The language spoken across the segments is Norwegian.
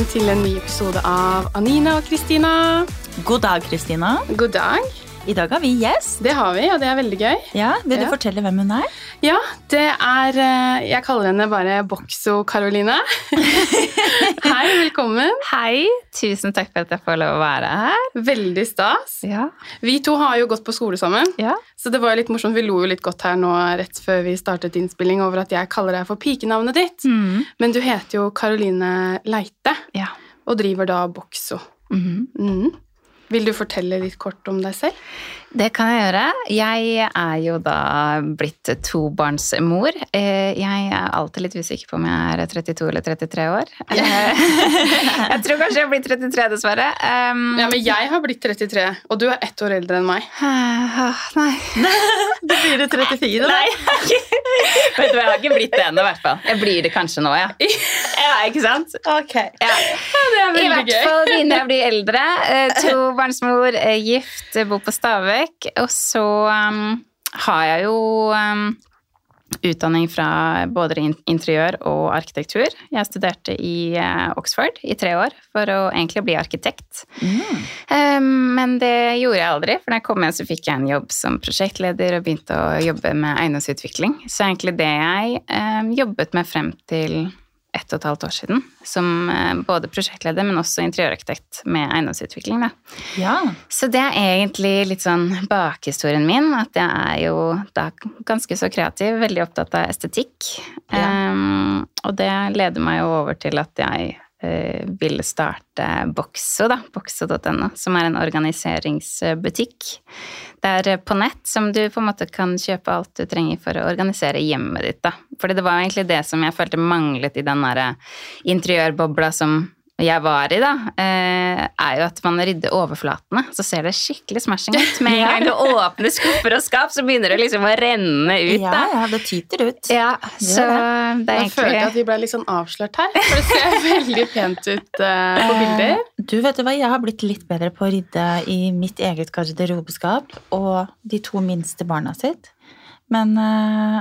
velkommen til en ny episode av Anina og Kristina. God dag, Kristina. God dag. I dag har vi gjest. Det har vi, og det er veldig gøy. Ja, Vil du Ja. fortelle hvem hun er? Ja, det er eh, Jeg kaller henne bare Bokso-Karoline. Hei, velkommen. Hei, tusen takk for at jeg får lov å være her. Veldig stas. Ja. Vi to har jo gått på skole sammen, ja. så det var jo litt morsomt. Vi lo jo litt godt her nå rett før vi startet innspilling over at jeg kaller deg for pikenavnet ditt. Mm. Men du heter jo Karoline Leite ja. og driver da Bokso. Mhm. Mm. Vil du fortelle litt kort om deg selv? Det kan jeg gjøre. Jeg er jo da blitt tobarnsmor. Eh, Jeg er alltid litt usikker på om jeg er 32 eller 33 år. Eh, Jeg tror kanskje jeg blir 33, dessverre. Um, Ja, men jeg har blitt 33, og du er ett år eldre enn meg. ah, Nei. Du blir det 34, da. Nei. Vet du hva, jeg har ikke blitt det ennå, i hvert fall. Jeg blir det kanskje nå, ja. Ja, ikke sant? Ok. Ja. det er I hvert fall begynner jeg å bli eldre. Eh, Tobarnsmor, eh, gift, eh, bor på Stavek. Og så um, har jeg jo um, utdanning fra både interiør og arkitektur. Jeg studerte i eh, Oxford i tre år for å egentlig bli arkitekt. Mm. Eh, men det gjorde jeg aldri, for da jeg kom hjem så fikk jeg en jobb som prosjektleder og begynte å jobbe med eiendomsutvikling. Så egentlig det jeg eh, jobbet med frem til ett og et halvt år siden, som eh, både prosjektleder, men også interiørarkitekt med eiendomsutvikling. Ja. Så det er egentlig litt sånn bakhistorien min, at jeg er jo da ganske så kreativ, veldig opptatt av estetikk. Ja. Um, og det leder meg jo over til at jeg ville starte Boxo, da, boxo.no, som er en organiseringsbutikk. Det er på nett som du på en måte kan kjøpe alt du trenger for å organisere hjemmet ditt. da. Fordi det var egentlig det som jeg følte manglet i den derre interiørbobla som jeg var i, da, eh, er jo at man rydder overflatene. Så ser det skikkelig smashing ut. Med en gang du åpner skuffer og skap, så begynner det liksom å renne ut. ja, da. ja, det tyter ut. Ja, så det er egentlig... Jeg følte at vi ble litt sånn avslørt her, for det ser veldig pent ut uh, på bilder. Eh, Du, vet du hva, Jeg har blitt litt bedre på å rydde i mitt eget garderobeskap og de to minste barna sitt. Men eh,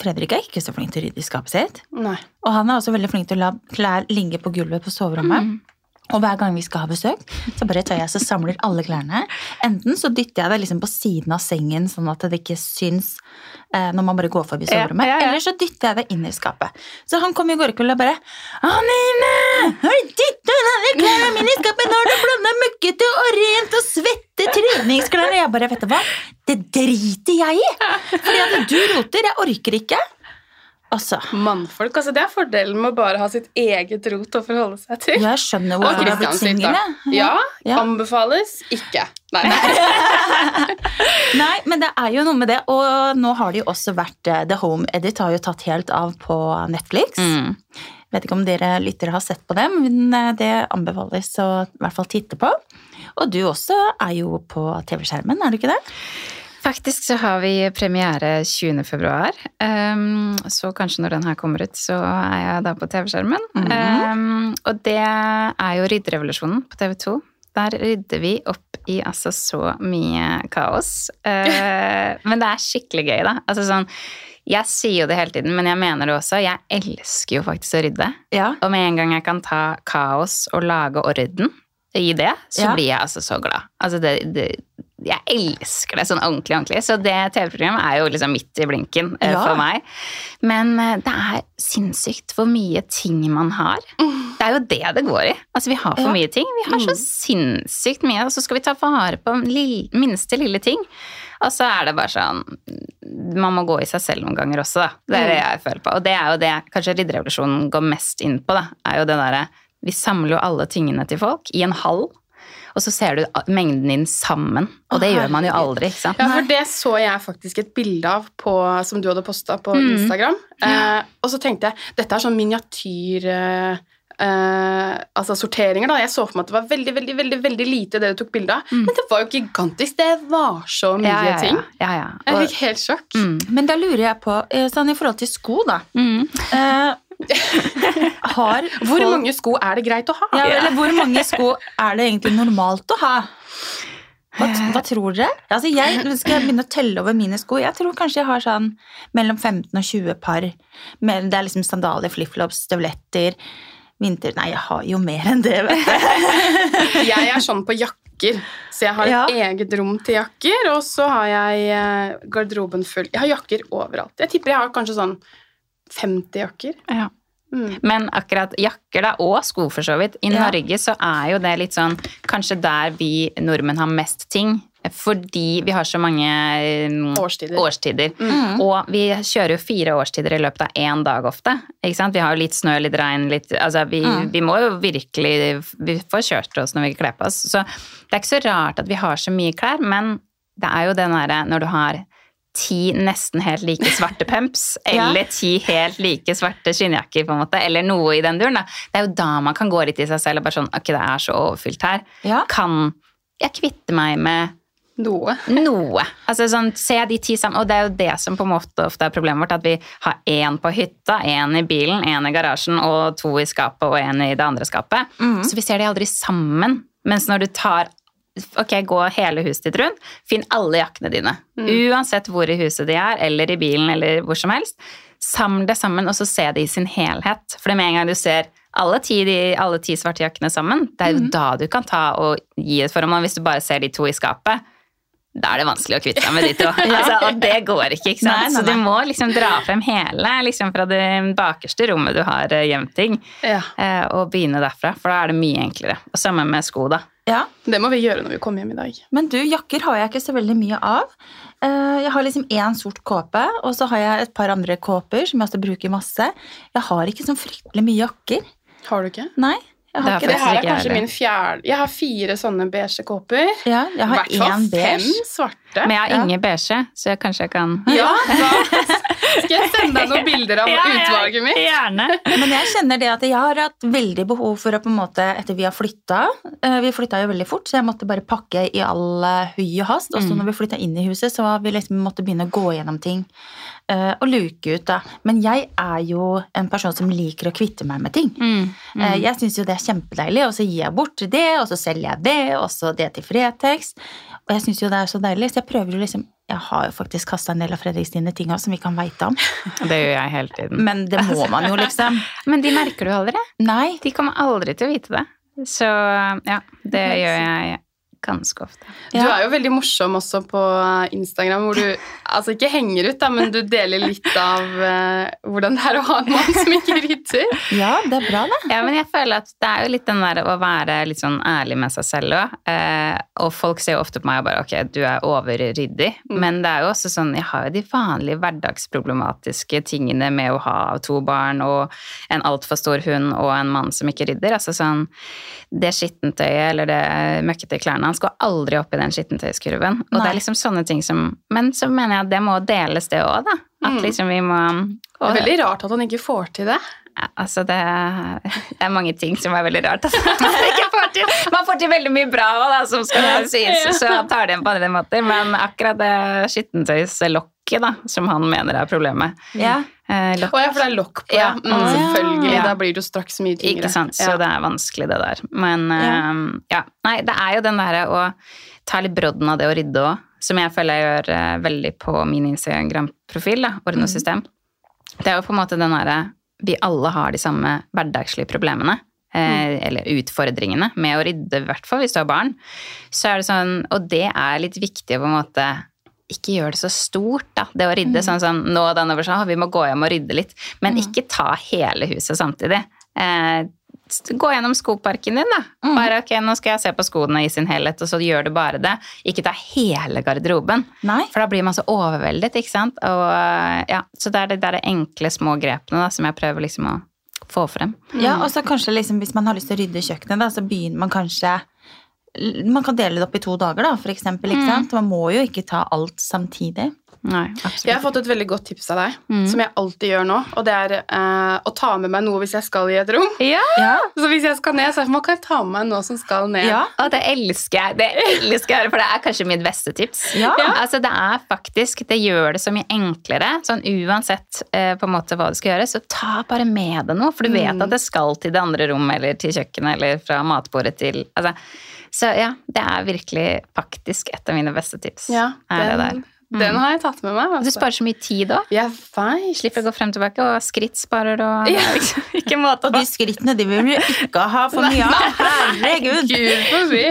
Fredrik er ikke så flink til å rydde i skapet sitt. Nei. Og han er også veldig flink til å la klær ligge på gulvet på soverommet. Mm. Og hver gang vi skal ha besøk, så bare tar jeg så samler alle klærne. Enten så dytter jeg det liksom på siden av sengen, sånn at det ikke syns eh, når man bare går forbi soverommet. ja, ja. Eller så dytter jeg det inn i skapet. Så han kom i går kveld og bare 'Anine, har du dyttet alle klærne mine i skapet? Nå har du blanda møkkete og rent og svette treningsklær.' Og jeg bare 'Vet du hva, det driter jeg i!' Fordi at du roter. Jeg orker ikke. Altså, Mannfolk, altså Det er fordelen med å bare ha sitt eget rot å forholde seg til. jeg skjønner hvorfor du har blitt singel. Ja, Ja. anbefales ikke. Nei. Nei, men det er jo noe med det. Og nå har det jo også vært eh, The Home Edit har jo tatt helt av på Netflix. Mm. Vet ikke om dere lyttere har sett på det, men eh, det anbefales å i hvert fall titte på. Og du også er jo på TV-skjermen, er du ikke det? Faktisk så har vi premiere 20. februar, um, så kanskje når den her kommer ut, så er jeg da på TV-skjermen. Mhm. um, og det er jo Rydderevolusjonen på TV 2. Der rydder vi opp i altså så mye kaos. Uh, men det er skikkelig gøy, da. Altså sånn, jeg sier jo det hele tiden, men jeg mener det også. Jeg elsker jo faktisk å rydde. Ja. Og med en gang jeg kan ta kaos og lage orden i det, så Ja. blir jeg altså så glad. Altså det, det, jeg elsker det sånn ordentlig, ordentlig. Så det TV-programmet er jo liksom midt i blinken eh, Ja. for meg. Men eh, det er sinnssykt hvor mye ting man har. Det er jo det det går i. Altså vi har for Ja. mye ting. Vi har så sinnssykt mye, og så skal vi ta vare på lille, minste lille ting. Og så er det bare sånn Man må gå i seg selv noen ganger også, da. Det er det jeg føler på. Og det er jo det kanskje Ridderrevolusjonen går mest inn på, da. Er jo det derre Vi samler jo alle tingene til folk i en hall. Og så ser du mengden din sammen. Og det gjør man jo aldri, ikke sant. Ja, for det så jeg faktisk et bilde av på, som du hadde posta på Mm. Instagram. Eh, og så tenkte jeg dette er sånn miniatyr eh, eh, altså sorteringer. da. Jeg så for meg at det var veldig veldig, veldig, veldig lite det du tok bilde av. Men det var jo gigantisk. Det var så mye Mm. Ja, ja, ja. ting. ja, ja. Jeg fikk helt sjokk. mm, Men da lurer jeg på, eh, sånn i forhold til sko, da mm. uh, Har Hvor folk- mange sko er det greit å ha? ja, eller hvor mange sko er det egentlig normalt å ha? Hva, hva tror dere? Altså jeg, skal jeg begynne å telle over mine sko? Jeg tror kanskje jeg har sånn mellom 15 og 20 par. Det er liksom sandaler, flipflops, støvletter. Vinter Nei, jeg har jo mer enn det, vet du. Jeg er sånn på jakker, så jeg har et eget rom til jakker, og så har jeg eh, garderoben full. Jeg har jakker overalt. Jeg tipper jeg har kanskje sånn 50 jakker. Ja. Mm. Men akkurat jakker da, og sko for så vidt. I Ja. Norge så er jo det litt sånn kanskje der vi nordmenn har mest ting. Fordi vi har så mange mm, Årstider. årstider. Mm. Og vi kjører jo fire årstider i løpet av én dag ofte. Ikke sant? Vi har jo litt snø, litt regn, litt Altså vi, Mm. vi må jo virkelig Vi får kjørt oss når vi kler på oss. Så det er ikke så rart at vi har så mye klær, men det er jo den derre når du har ti nesten helt like svarte pumps, eller ti helt like svarte skinnjakker, på en måte, eller noe i den duren. da. Det er jo da man kan gå litt i seg selv og bare sånn Ok, det er så overfylt her. Ja. Kan jeg kvitte meg med Noe. noe. Altså sånn, Se de ti sammen, og det er jo det som på en måte ofte er problemet vårt, at vi har én på hytta, én i bilen, én i garasjen og to i skapet og én i det andre skapet. Mm. Så vi ser de aldri sammen. Mens når du tar Ok, gå hele huset ditt rundt, finn alle jakkene dine. Uansett hvor i huset de er, eller i bilen, eller hvor som helst. Saml det sammen, og så se det i sin helhet. For med en gang du ser alle ti, de, alle ti svarte jakkene sammen, det er jo da du kan ta og gi et formål. Hvis du bare ser de to i skapet, da er det vanskelig å kvitte seg med de to. altså, og det går ikke, ikke sant? Nei, nei, Så du må liksom dra frem hele, liksom fra det bakerste rommet du har eh, gjemt ting, Ja. eh, og begynne derfra, for da er det mye enklere. Og samme med sko, da. ja. Det må vi gjøre når vi kommer hjem i dag. Men du, jakker har jeg ikke så veldig mye av. Eh, Jeg har liksom én sort kåpe, og så har jeg et par andre kåper som jeg også bruker masse. Jeg har ikke sånn fryktelig mye jakker. Har du ikke? Nei, jeg har Det det. her er kanskje min fjerde Jeg har fire sånne beige kåper. Ja, jeg har hvert fall fem beige. Svarte. Men jeg har Ja. ingen beige, så jeg kanskje jeg kan Ja, da skal jeg sende deg noen bilder av utvalget mitt. Gjerne. Men jeg kjenner det at jeg har hatt veldig behov for å på en måte, etter vi har flytta eh, Vi flytta jo veldig fort, så jeg måtte bare pakke i all eh, hui og hast. Og så Mm. når vi flytta inn i huset, så vi liksom måtte begynne å gå gjennom ting. eh, og luke ut, da. Men jeg er jo en person som liker å kvitte meg med ting. Mm. mm. Jeg syns jo det er kjempedeilig, og så gir jeg bort det, og så selger jeg det, og så det til Fretex. Og jeg syns jo det er så deilig, så jeg prøver jo liksom Jeg har jo faktisk kasta en del av Fredrik sine ting av som vi kan veite om. Det gjør jeg hele tiden. Men det må man jo, liksom. Men de merker du aldri. Nei. De kommer aldri til å vite det. Så ja, det gjør jeg ganske ofte. Du er jo veldig morsom også på Instagram, hvor du altså ikke henger ut, da, men du deler litt av uh, hvordan det er å ha en mann som ikke rydder. Ja, det er bra, det. Ja, men jeg føler at det er jo litt den der å være litt sånn ærlig med seg selv òg. Uh, og folk ser jo ofte på meg og bare ok, du er overryddig. Mm. Men det er jo også sånn, jeg har jo de vanlige hverdagsproblematiske tingene med å ha to barn og en altfor stor hund og en mann som ikke rydder. Altså sånn, det skittentøyet eller det møkkete i klærne, han skal aldri opp i den skittentøyskurven. Og det er liksom sånne ting som Men så mener jeg at det må deles, det òg, da. At Mm. liksom vi må Det er veldig rart at han ikke får til det. ja, altså det, det er mange ting som er veldig rart. Altså. Får til, man får til veldig mye bra òg, da, som skal sies, så tar det igjen på andre måter. Men akkurat det skittentøyslokket da, som han mener er problemet Ja. eh, lokk, Å ja, for det er lokk på, ja. Mm, Å, selvfølgelig. Ja. Da blir det jo straks mye tyngre. Ikke sant, så Ja. det er vanskelig det der. Men eh, ja. Nei, det er jo den derre å ta litt brodden av det å rydde òg, som jeg føler jeg gjør eh, veldig på min Instagram-profil, da, Orden og system. Det er jo på en måte den derre Vi alle har de samme hverdagslige problemene. Mm. eller utfordringene med å rydde, i hvert fall hvis du har barn. Så er det sånn, Og det er litt viktig å på en måte ikke gjør det så stort, da. Det å rydde sånn sånn Nå den over sånn, vi må gå hjem og rydde litt. Men ikke ta hele huset samtidig. Eh, gå gjennom skoparken din, da. Mm. Bare ok, nå skal jeg se på skoene i sin helhet, og så gjør du bare det. Ikke ta hele garderoben. Nei. For da blir man så overveldet, ikke sant. Og, ja, så det er de der enkle, små grepene da, som jeg prøver liksom å få frem. Ja, og så kanskje liksom, hvis man har lyst til å rydde kjøkkenet, da, så begynner man kanskje Man kan dele det opp i to dager, da, for eksempel. Ikke sant? Man må jo ikke ta alt samtidig. Nei, Jeg har fått et veldig godt tips av deg, Mm. som jeg alltid gjør nå. Og det er eh, å ta med meg noe hvis jeg skal i et rom. Ja, Ja. Så hvis jeg skal ned, så er det, kan jeg ta med meg noe som skal ned. Ja. og det elsker jeg. Det elsker jeg, for det er kanskje mitt beste tips. Ja. Altså, det er faktisk, det gjør det så mye enklere. Sånn uansett eh, på en måte hva du skal gjøre, så ta bare med deg noe. For du vet Mm. at det skal til det andre rommet, eller til kjøkkenet, eller fra matbordet til altså, Så ja, det er virkelig faktisk et av mine beste tips. Ja, er det den, Den har jeg tatt med meg. Du Altså. sparer så mye tid da. Jeg. Slipper å gå frem og tilbake, og skritt sparer og er liksom ikke måte Og de skrittene de vil vi ikke ha for mye av. Herregud. Gud forbi.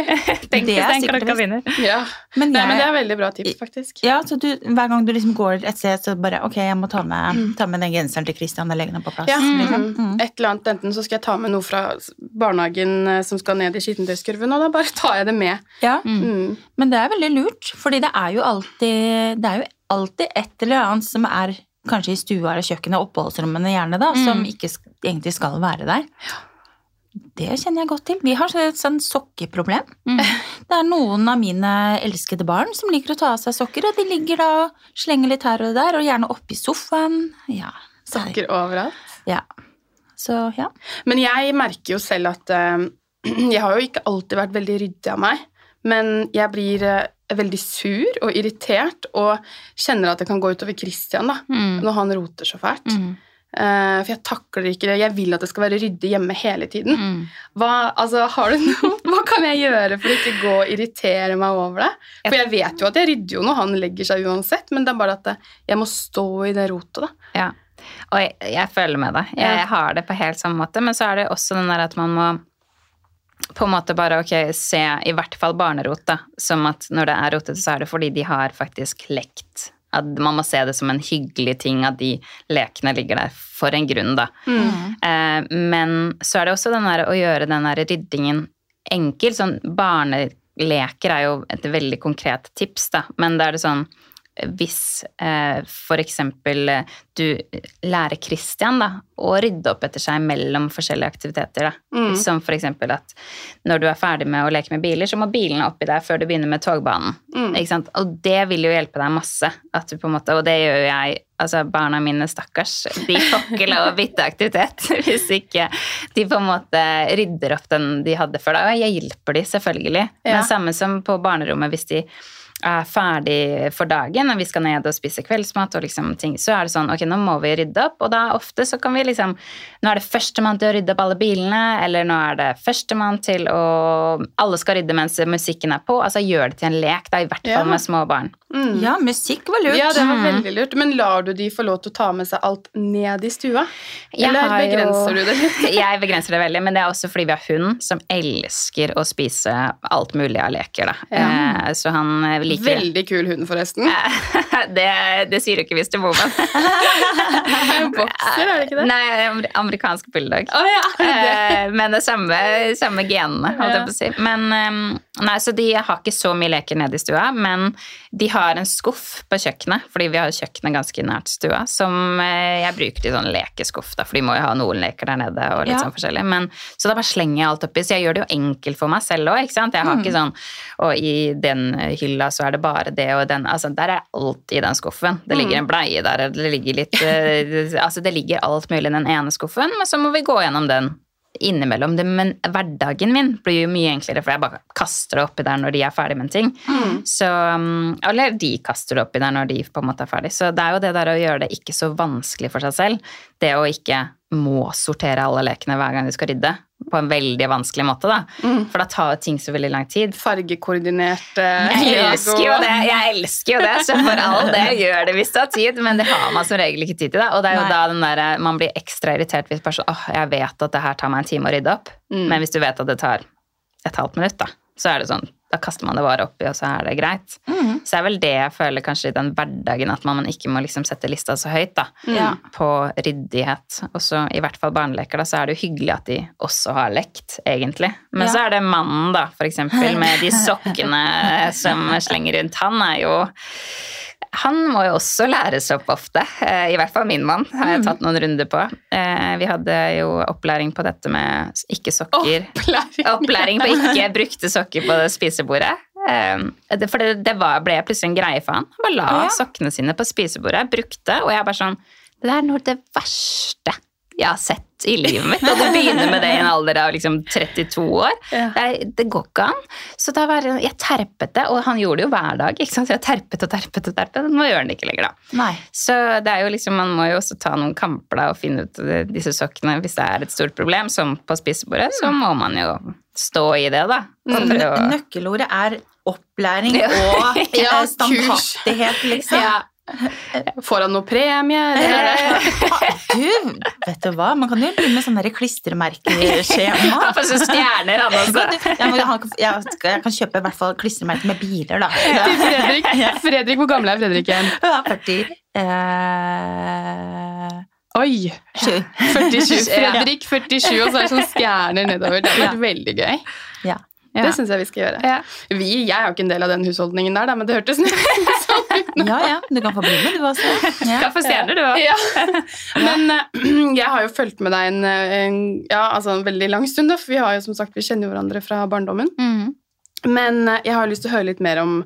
Tenk Det hvis den klokka vinner. Ja. Men Nei, men det er veldig bra tips, faktisk. ja, så du, hver gang du liksom går et sted, så bare Ok, jeg må ta med, ta med den genseren til Christian og legge den på plass. Ja. Liksom. Mm. Et eller annet, Enten så skal jeg ta med noe fra barnehagen eh, som skal ned i skittentøyskurven, og da bare tar jeg det med. Ja. Mm. Men det er veldig lurt, fordi det er jo alltid, det er jo alltid et eller annet som er kanskje i stua eller kjøkkenet, oppholdsrommene gjerne, da, som ikke egentlig skal være der. Det kjenner jeg godt til. Vi har et sånn sokkeproblem. Det er noen av mine elskede barn som liker å ta av seg sokker, og de ligger da og slenger litt her og der, og gjerne oppi sofaen. Ja. Sokker overalt. Ja. Så ja. Men jeg merker jo selv at uh, Jeg har jo ikke alltid vært veldig ryddig av meg, men jeg blir eh, veldig sur og irritert og kjenner at det kan gå utover Christian da, Mm. når han roter så fælt. Mm. Uh, for jeg takler ikke det. Jeg vil at det skal være ryddig hjemme hele tiden. Mm. Hva, altså, har du noe? Hva kan jeg gjøre for å ikke gå og irritere meg over det? For jeg vet jo at jeg rydder jo når han legger seg uansett, men det er bare at jeg må stå i det rotet, da. Ja. Og jeg, jeg føler med deg. Jeg, jeg har det på helt samme måte, men så er det også den der at man må på en måte bare ok, se i hvert fall barnerot, da, som at når det er rotete, så er det fordi de har faktisk lekt. At man må se det som en hyggelig ting at de lekene ligger der for en grunn, da. Eh, men så er det også den der å gjøre den der ryddingen enkel. Sånn barneleker er jo et veldig konkret tips, da. Men da er det sånn hvis eh, eksempel eh, du lærer Christian da, å rydde opp etter seg mellom forskjellige aktiviteter. Da. Mm. Som eksempel at når du er ferdig med å leke med biler, så må bilene oppi deg før du begynner med togbanen. Mm. Og det vil jo hjelpe deg masse. Måte, og det gjør jo jeg. Altså Barna mine, stakkars, de får ikke lov å bytte aktivitet hvis ikke de på en måte rydder opp den de hadde før. Da. Og jeg hjelper de selvfølgelig. Ja. Men samme som på barnerommet, hvis de er ferdig for dagen, og vi skal ned og spise kveldsmat, og liksom ting, så er det sånn ok, nå må vi rydde opp. Og da ofte så kan vi liksom Nå er det førstemann til å rydde opp alle bilene, eller nå er det førstemann til å Alle skal rydde mens musikken er på. Altså gjør det til en lek, da, i hvert fall Ja. med små barn. Mm. ja, musikk var lurt. Ja, det var Mm. veldig lurt. Men lar du de få lov til å ta med seg alt ned i stua? Eller jo- begrenser du det litt? Jeg begrenser det veldig, men det er også fordi vi har hund som elsker å spise alt mulig av leker. Da. Eh, Så han liker Veldig kul hund, forresten. det, det sier du ikke hvis du bor med Bokser, er det ikke det? Nei, amerikansk bulldog. Oh, ja. Eh, Men det er samme, samme genene, holdt jeg på å si. Men, nei, så de har ikke så mye leker nede i stua, men de har en skuff på kjøkkenet, fordi vi har kjøkkenet ganske nært stua, som eh, jeg bruker til sånn lekeskuff, da, for de må jo ha noen leker der nede, og litt Ja. sånn forskjellig. Men, så da bare slenger jeg alt oppi, så jeg gjør det jo enkelt for meg selv òg, ikke sant. Jeg har Mm. ikke sånn og i den hylla så er det bare det og den Altså, der er alt i den skuffen. Det ligger en bleie der, det ligger litt eh, Altså, det ligger alt mulig i den ene skuffen, men så må vi gå gjennom den innimellom. Det, men hverdagen min blir jo mye enklere, for jeg bare kaster det oppi der når de er ferdig med en ting. Mm. Så, um, eller de kaster det oppi der når de på en måte er ferdig. Så det er jo det der å gjøre det ikke så vanskelig for seg selv. Det å ikke må sortere alle lekene hver gang du skal rydde. På en veldig vanskelig måte, da. Mm. For da tar jo ting så veldig lang tid. Fargekoordinert Jeg eh, elsker jo det, jeg elsker jo det, så for all det gjør det hvis du har tid, men det har man som regel ikke tid til. det. Og det er jo Nei. da den der, man blir ekstra irritert hvis personen åh, åh, jeg vet at det her tar meg en time å rydde opp, Mm. men hvis du vet at det tar et halvt minutt, da, så er det sånn, da kaster man det bare oppi, og så er det greit. Mm. Så det er vel det jeg føler kanskje i den hverdagen, at man ikke må liksom sette lista så høyt, da, Ja. på ryddighet. Og så i hvert fall barneleker, da, så er det jo hyggelig at de også har lekt, egentlig. Men Ja. så er det mannen, da, for eksempel, med de sokkene som slenger rundt. Han er jo han må jo også læres opp ofte. eh, I hvert fall min mann har jeg tatt noen runder på. Eh, Vi hadde jo opplæring på dette med ikke sokker. Opplæring. Opplæring på ikke brukte sokker på spisebordet. Eh, For det, det var, ble plutselig en greie for han. Han bare la Ja. sokkene sine på spisebordet, brukte, og jeg bare sånn Det er noe av det verste jeg har sett i livet mitt. Og du begynner med det i en alder av liksom 32 år. Ja. Det, det går ikke an. Så da var jeg terpet det, og han gjorde det jo hver dag. ikke sant? Så jeg terpet og terpet og terpet. Nå gjør han det ikke lenger, da. Nei. Så det er jo liksom, man må jo også ta noen kamper da, og finne ut eh, disse sokkene hvis det er et stort problem, som på spisebordet, så må man jo stå i det, da. Nøkkelordet er opplæring Ja. og eh, Ja, kurs. standhaftighet, liksom. Ja. Får han noe premie? Du, vet du hva, man kan jo begynne med sånne klistremerkeskjema. Han får stjerner, han også. Jeg, kan kjøpe i hvert fall klistremerker med biler, da. Til Fredrik. Fredrik, Hvor gammel er Fredrik igjen? Ja, 40 eh, Oi! 47. Fredrik 47, og så er det sånn stjerner nedover. Det har vært veldig gøy. Ja. Ja. Det syns jeg vi skal gjøre. Ja. Vi, jeg er jo ikke en del av den husholdningen der, da, men det hørtes sånn ut. ja, ja, du kan få bli med, du også. Ja. Skal få stjerner, du òg. Ja. Men eh, jeg har jo fulgt med deg en, en, ja, altså en veldig lang stund, da, for vi har jo som sagt, vi kjenner jo hverandre fra barndommen. Mm. Men eh, jeg har lyst til å høre litt mer om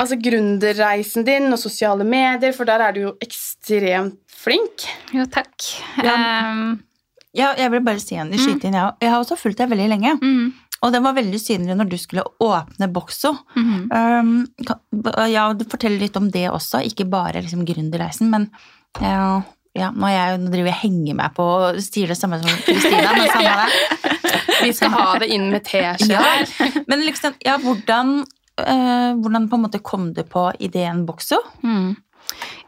altså gründerreisen din og sosiale medier, for der er du jo ekstremt flink. Jo, takk. Ja. Um, Ja, jeg vil bare si en skyte inn, jeg òg. Jeg har også fulgt deg veldig lenge. mm, Og det var veldig synlig når du skulle åpne Boxo. mm. Um, ja, du forteller litt om det også, ikke bare liksom gründerreisen, men ja, ja, nå, jeg, nå driver jeg og henger meg på og sier det samme som Kristina, men samme det. Vi skal ha det inn med teskje Ja, men liksom, ja, hvordan, eh, hvordan på en måte kom du på ideen Boxo? Mm.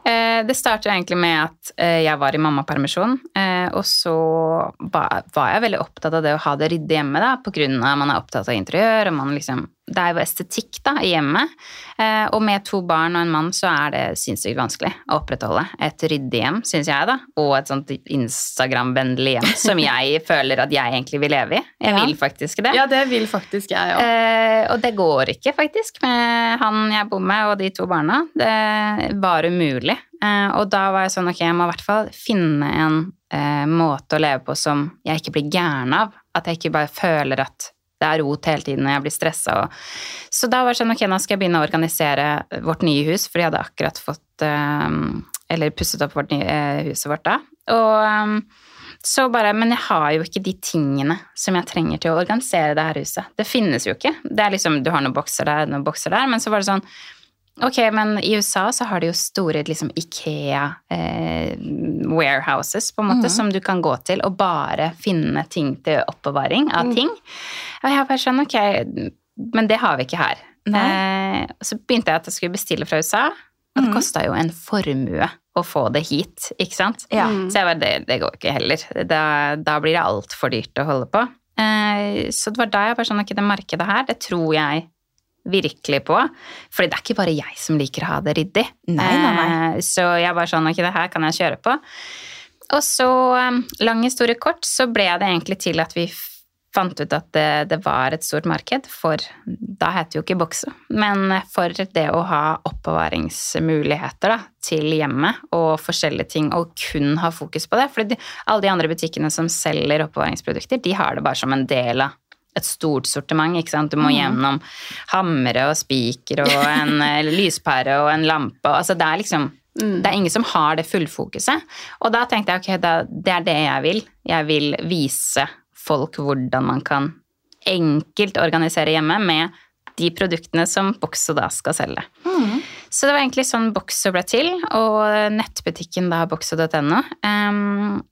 Eh, det startet egentlig med at eh, jeg var i mammapermisjon, eh, og så var jeg veldig opptatt av det å ha det ryddig hjemme, da, på av at man er opptatt av interiør, og man liksom Det er jo estetikk, da, i hjemmet. Og med to barn og en mann så er det sinnssykt vanskelig å opprettholde et ryddig hjem, syns jeg, da, og et sånt Instagram-vennlig hjem som jeg føler at jeg egentlig vil leve i. Jeg Ja. vil faktisk det. Ja, det vil faktisk jeg òg. Og det går ikke, faktisk, med han jeg bor med og de to barna. Det var umulig. Eh, og da var jeg sånn, ok, jeg må i hvert fall finne en eh, måte å leve på som jeg ikke blir gæren av. At jeg ikke bare føler at det er rot hele tiden og jeg blir stressa. Så da var det sånn, ok, nå skal jeg begynne å organisere vårt nye hus, for de hadde akkurat fått eh, Eller pusset opp vårt nye, huset vårt da. Og så bare, Men jeg har jo ikke de tingene som jeg trenger til å organisere det her huset. Det finnes jo ikke. Det er liksom, Du har noen bokser der, noen bokser der, men så var det sånn Ok, men i USA så har de jo store liksom Ikea eh, warehouses, på en måte, som du kan gå til og bare finne ting til oppbevaring av ting. Og jeg bare sånn, ok, men det har vi ikke her. Eh, så begynte jeg at jeg skulle bestille fra USA, og det kosta jo en formue å få det hit, ikke sant? Ja. Mm. Så jeg bare, det, det går ikke heller. Da, da blir det altfor dyrt å holde på. Eh, så det var da jeg bare sånn, ok, det markedet her, det tror jeg virkelig på. Fordi det er ikke bare jeg som liker å ha det ryddig. Nei, nei, nei. Eh, så jeg bare sånn, ok, det her kan jeg kjøre på. Og så, eh, lang historie kort, så ble det egentlig til at vi fant ut at det, det var et stort marked for, da heter det jo ikke bokse, men for det å ha oppbevaringsmuligheter da, til hjemmet og forskjellige ting, og kun ha fokus på det. For alle de andre butikkene som selger oppbevaringsprodukter, de har det bare som en del av et stort sortiment. ikke sant? Du må gjennom hamre og spiker og en eh, lyspære og en lampe. Altså, det er liksom det er ingen som har det fullfokuset. Og da tenkte jeg ok, da, det er det jeg vil. Jeg vil vise folk hvordan man kan enkelt organisere hjemme med de produktene som Boxo da skal selge. Så det var egentlig sånn Boxo ble til, og nettbutikken da boxo.no. Um,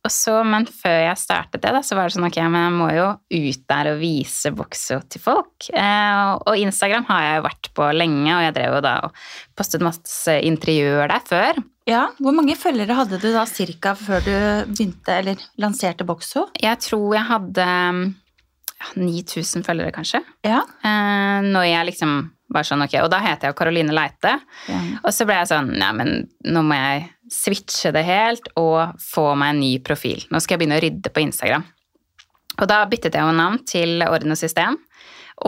men før jeg startet det, da, så var det sånn ok, men jeg må jo ut der og vise Boxo til folk. Uh, og Instagram har jeg jo vært på lenge, og jeg drev jo da og postet masse interiør der før. Ja, Hvor mange følgere hadde du da cirka før du begynte, eller lanserte Boxo? Jeg tror jeg hadde ja, 9000 følgere, kanskje. Ja. Uh, når jeg liksom var sånn, ok, Og da heter jeg jo Karoline Leite. Ja. Og så ble jeg sånn Nei, men nå må jeg switche det helt og få meg en ny profil. Nå skal jeg begynne å rydde på Instagram. Og da byttet jeg jo navn til Orden og system,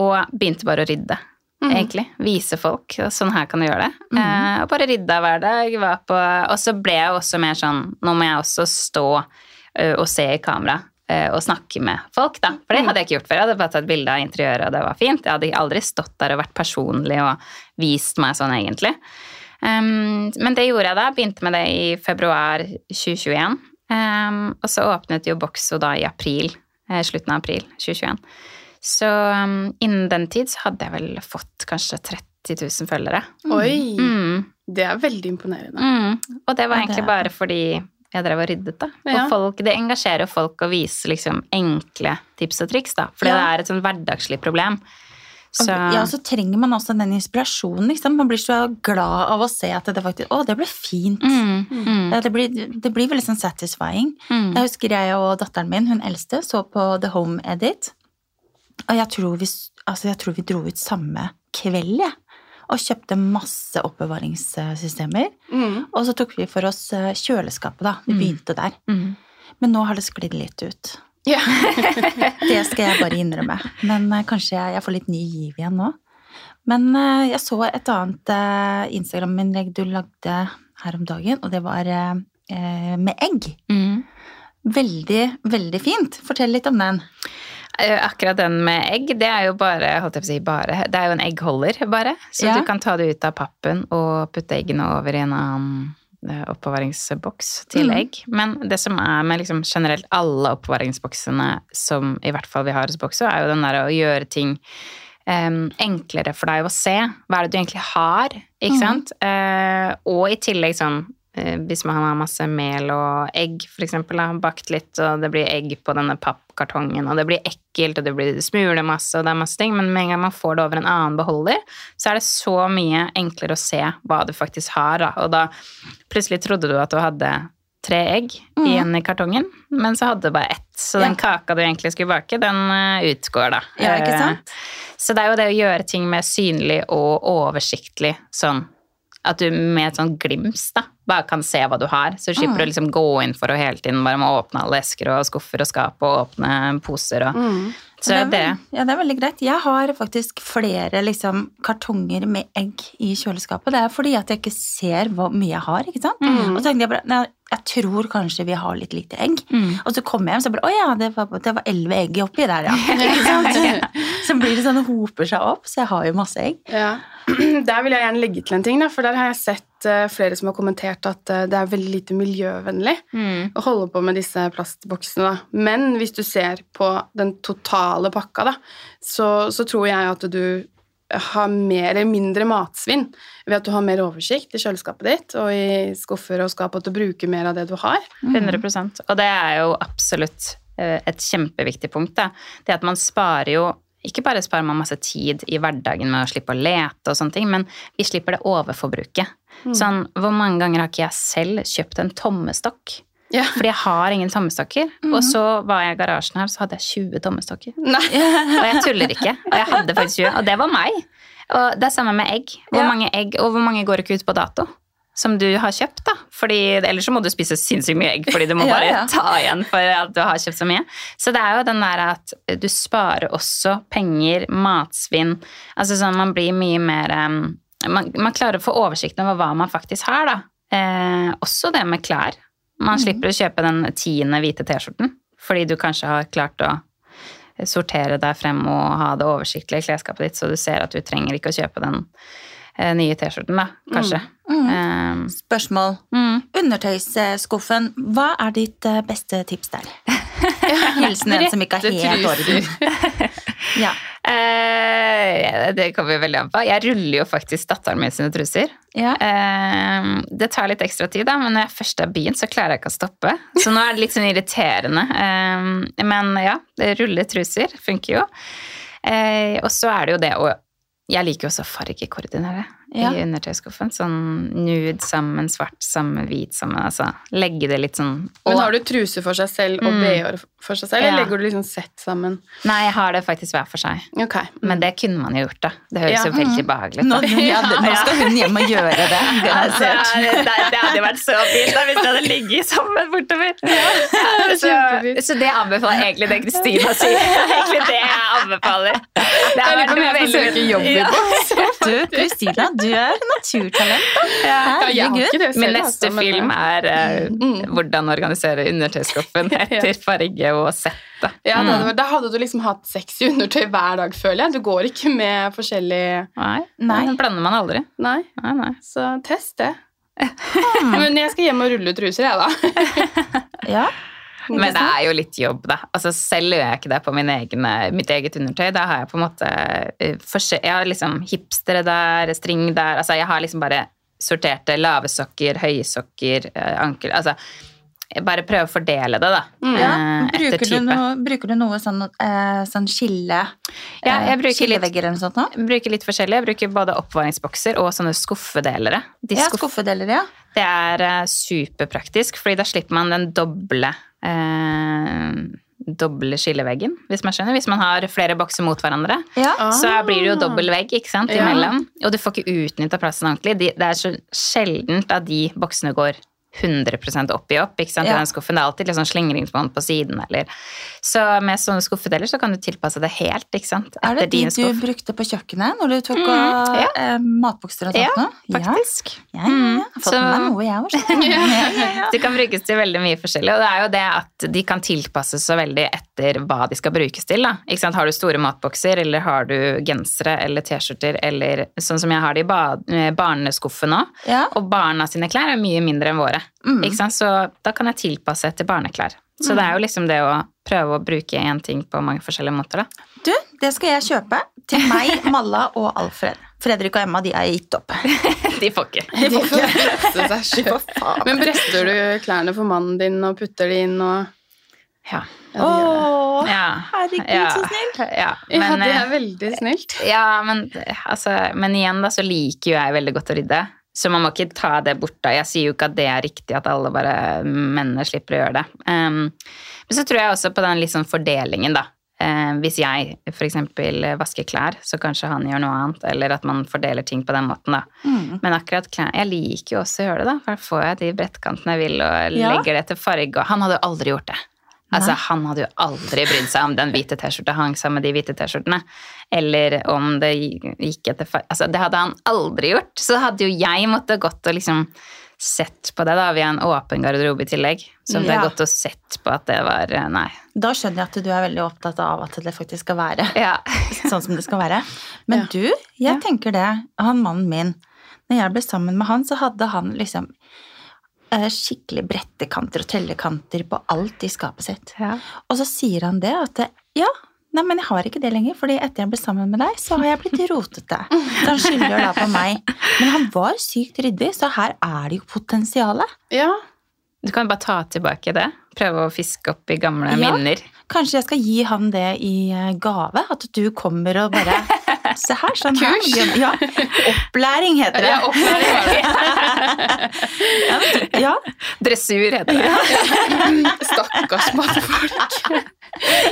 og begynte bare å rydde. Egentlig. Vise folk. og Sånn her kan du gjøre det. Eh, og bare rydda hver dag. Var på, og så ble jeg også mer sånn Nå må jeg også stå ø, og se i kamera ø, og snakke med folk, da. For det hadde jeg ikke gjort før. Jeg hadde bare tatt bilde av interiøret, og det var fint. Jeg hadde aldri stått der og vært personlig og vist meg sånn, egentlig. Um, men det gjorde jeg da. Begynte med det i februar 2021. Um, og så åpnet jo Boxo da i april. eh, Slutten av april 2021. Så um, innen den tid så hadde jeg vel fått kanskje 30 000 følgere. Oi! Mm. Det er veldig imponerende. Mm. Og det var egentlig bare fordi jeg drev og ryddet, da. Ja. Og folk, det engasjerer folk å vise liksom enkle tips og triks, da. For Ja. det er et sånn hverdagslig problem. Så Ja, så trenger man også den inspirasjonen. Liksom. Man blir så glad av å se at det faktisk Å, det ble fint. mm, mm, det, blir, det blir veldig sånn satisfying. mm. Jeg husker jeg og datteren min, hun eldste, så på The Home Edit. Og jeg tror vi, altså jeg tror vi dro ut samme kveld, jeg. Og kjøpte masse oppbevaringssystemer. Mm. Og så tok vi for oss eh, kjøleskapet, da. Vi Mm. begynte der. Mm. Men nå har det sklidd litt ut. Ja. Det skal jeg bare innrømme. Men eh, kanskje jeg, jeg får litt ny giv igjen nå. Men eh, jeg så et annet Instagram-innlegg du lagde her om dagen, og det var med egg. Mm. Veldig, veldig fint. Fortell litt om den. Eh, Akkurat den med egg, det er jo bare, holdt jeg på å si bare, det er jo en eggholder, bare. Så Ja. du kan ta det ut av pappen og putte eggene over i en annen eh, oppbevaringsboks til egg. Men det som er med liksom generelt alle oppbevaringsboksene som i hvert fall vi har hos Boxo, er jo den der å gjøre ting Um, enklere for deg å se. Hva er det du egentlig har, ikke mm. sant? Uh, og i tillegg sånn hvis man har masse mel og egg, for eksempel, har bakt litt, og det blir egg på denne pappkartongen, og det blir ekkelt, og det blir smulemasse, og det er masse ting, men med en gang man får det over en annen beholder, så er det så mye enklere å se hva du faktisk har, da. Og da plutselig trodde du at du hadde tre egg igjen i kartongen, men så hadde du bare ett. Så den kaka du egentlig skulle bake, den eh, utgår, da. Ja, ikke Eh, sant? så det er jo det å gjøre ting mer synlig og oversiktlig, sånn at du med et sånt glims da, bare kan se hva du har. Så slipper du liksom gå inn for å hele tiden bare må åpne alle esker og skuffer og skap og åpne poser og Mm. Så det er det. ja, det er veldig greit. Jeg har faktisk flere liksom, kartonger med egg i kjøleskapet. Det er fordi at jeg ikke ser hvor mye jeg har. ikke sant? Mm. Og så tenkte jeg bare nei, jeg tror kanskje vi har litt lite egg. Mm. Og så kom jeg hjem så bare, å ja, det var, det var elleve egg oppi der, ja. Ikke sant? Så blir det sånn, det hoper seg opp, så jeg har jo masse egg. Ja. Der vil jeg gjerne legge til en ting, da, for der har jeg sett eh, flere som har kommentert at eh, det er veldig lite miljøvennlig Mm. å holde på med disse plastboksene. Da. Men hvis du ser på den totale pakka, da, så, så tror jeg at du har mer eller mindre matsvinn ved at du har mer oversikt i kjøleskapet ditt og i skuffer og skap, og at du bruker mer av det du har. 100% Og det er jo absolutt eh, et kjempeviktig punkt. Da. Det at man sparer jo Ikke bare sparer man masse tid i hverdagen med å slippe å lete og sånne ting, men vi slipper det overforbruket. Sånn, hvor mange ganger har ikke jeg selv kjøpt en tommestokk? Ja. Fordi jeg har ingen tommestokker. Og så var jeg i garasjen her, så hadde jeg 20 tommestokker. Og jeg tuller ikke. Og jeg hadde faktisk 20, og det var meg. Og det er samme med egg. Hvor Ja. mange egg, og hvor mange går ikke ut på dato? Som du har kjøpt, da. Fordi, ellers så må du spise sinnssykt mye egg, fordi du må bare ja. ta igjen for at du har kjøpt så mye. Så det er jo den der at du sparer også penger, matsvinn. Altså sånn man blir mye mer um, man, man klarer å få oversikt over hva man faktisk har, da. Eh, også det med klær. Man slipper å kjøpe den tiende hvite T-skjorten, fordi du kanskje har klart å sortere deg frem og ha det oversiktlige i klesskapet ditt, så du ser at du trenger ikke å kjøpe den nye T-skjorten, da, kanskje. Eh, Spørsmål. mm. Undertøysskuffen, hva er ditt eh, beste tips der? Hilsen en som ikke har helt orden. Ja. Eh, det kommer jo veldig an på. Jeg ruller jo faktisk datteren min sine truser. ja. Eh, det tar litt ekstra tid, da, men når jeg først har begynt, så klarer jeg ikke å stoppe. Så nå er det litt sånn irriterende. Eh, men ja, det ruller truser funker jo. Eh, og så er det jo det å Jeg liker jo også fargekoordinere Ja. i undertøyskuffen. Sånn nude sammen, svart sammen, hvit sammen. Altså legge det litt sånn Men har du truser for seg selv og Mm. BH-er for seg selv, Ja. eller legger du liksom sett sammen? Nei, jeg har det faktisk hver for seg. Ok. Men det kunne man jo gjort, da. Det høres Ja. jo veldig behagelig ut. Nå, ja, nå skal hun hjem og gjøre det. Altså, det, det hadde jo vært så fint da, hvis det hadde ligget sammen bortover. så, så det anbefaler jeg egentlig det Kristina sier. Det er egentlig det jeg anbefaler. Det Jeg har lurer på om jeg forsøker får søke jobb i Ja. boks. Du, Kristina, du er naturtalent. Ja, jeg har Herregud. ikke det Min altså, neste men- film er eh, hvordan organisere undertøyskuffen etter farge og sett. Da. Ja, da, hadde, da hadde du liksom hatt sexy undertøy hver dag, føler jeg. Du går ikke med forskjellig Nei, Nei. den blander man aldri. Nei, Nei, nei. så test det. Men jeg skal hjem og rulle ut truser, jeg, da. Ja. Men det er jo litt jobb, da. Altså, selv gjør jeg ikke det på min egen, mitt eget undertøy. Da har jeg på en måte eh, Jeg har liksom hipstere der, string der Altså, jeg har liksom bare sorterte lave sokker, høye sokker, eh, ankel Altså, bare prøve å fordele det, da. Ja. eh, etter Bruker, du noe, bruker du noe sånn, eh, sånn skille Ja, jeg bruker Skillevegger eller noe sånt? nå? Bruker litt forskjellig. Jeg bruker både oppvaringsbokser og sånne skuffedelere. De Ja, skuffedelere, ja. Det er eh, superpraktisk, fordi da slipper man den doble eh, doble skilleveggen, hvis man skjønner. Hvis man har flere bokser mot hverandre, ja. Så blir det jo dobbel vegg ikke sant, Ja. imellom. Og du får ikke utnytta plassen ordentlig. De, det er så sjeldent at de boksene går 100 opp i opp ikke sant, i Ja. den skuffen. Det er alltid litt sånn slingringsmonn på siden. Eller. Så med sånne skuffedeler så kan du tilpasse det helt. ikke sant, Er det de du brukte på kjøkkenet når du tok Mm, ja. eh, matbokser og sånt? Ja, nå? Faktisk. Ja, ja, ja. Jeg har fått så- med noe, jeg òg. Ja, ja, ja. De kan brukes til veldig mye forskjellig, og det er jo det at de kan tilpasses så veldig etter hva de skal brukes til. Da. Ikke sant? Har du store matbokser, eller har du gensere eller T-skjorter, eller sånn som jeg har det i eh, barneskuffen nå. Og barna sine klær er mye mindre enn våre. Mm. Ikke sant? Så da kan jeg tilpasse etter barneklær. Så det er jo liksom det å prøve å bruke én ting på mange forskjellige måter, da. Du, det skal jeg kjøpe til meg, Malla og Alfred. Fredrik og Emma de er gitt opp. De får ikke. De får seg De får sjøl. Men brester du klærne for mannen din og putter de inn og Ja. Ja, det. Åh, ja. herregud, ja. så snill. Ja, Ja, det eh, er veldig snilt. Ja, men, altså, men igjen da, så liker jo jeg veldig godt å rydde. Så man må ikke ta det bort da. Jeg sier jo ikke at det er riktig at alle bare mennene slipper å gjøre det. Um, men så tror jeg også på den litt sånn fordelingen, da. Um, hvis jeg f.eks. vasker klær, så kanskje han gjør noe annet. Eller at man fordeler ting på den måten, da. Mm. Men akkurat klær Jeg liker jo også å gjøre det, da. For da får jeg de brettkantene jeg vil, og Ja. legger det til farge. Og han hadde aldri gjort det. Altså. Han hadde jo aldri brydd seg om den hvite T-skjorta hang sammen med de hvite T-skjortene. Eller om det gikk etter Altså, det hadde han aldri gjort. Så hadde jo jeg måttet gått og liksom sett på det, da. Vi har en åpen garderobe i tillegg. Så det ja. er godt å sett på at det var eh, Nei. Da skjønner jeg at du er veldig opptatt av at det faktisk skal være Ja. sånn som det skal være. Men Ja. du, jeg tenker det, han mannen min, når jeg ble sammen med han, så hadde han liksom skikkelig brettekanter og tellekanter på alt i skapet sitt. ja. Og så sier han det at ja, nei, men jeg har ikke det lenger, fordi etter jeg ble sammen med deg, så har jeg blitt rotete. Så han skylder da på meg. Men han var sykt ryddig, så her er det jo potensialet. Ja, Du kan bare ta tilbake det. Prøve å fiske opp i gamle Ja. minner. Kanskje jeg skal gi han det i eh, gave? At du kommer og bare Se her, sånn her. Ja. Opplæring heter det. ja opplæring var det. Ja, ja. Dressur heter det. Stakkars mannfolk.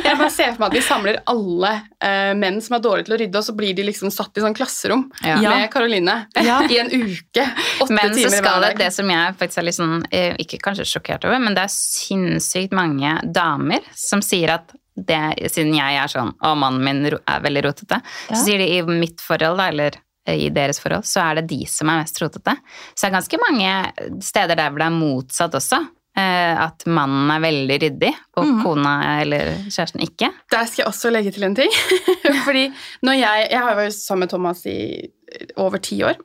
Jeg bare ser for meg at vi samler alle uh, menn som er dårlige til å rydde, og så blir de liksom satt i sånn klasserom Ja. med Karoline Ja. i en uke. Åtte Men så skal hver det, dag. det som jeg faktisk er litt sånn, eh, ikke kanskje sjokkert over, men det er sinnssykt mange damer som sier at det, siden jeg er sånn, og mannen min er veldig rotete, Ja. så sier de i mitt forhold, da, eller eh, i deres forhold, så er det de som er mest rotete. Så det er ganske mange steder der hvor det er motsatt også. eh, At mannen er veldig ryddig, og mm. kona eller kjæresten ikke. Der skal jeg også legge til en ting. Fordi når jeg Jeg har vært sammen med Thomas i over ti år.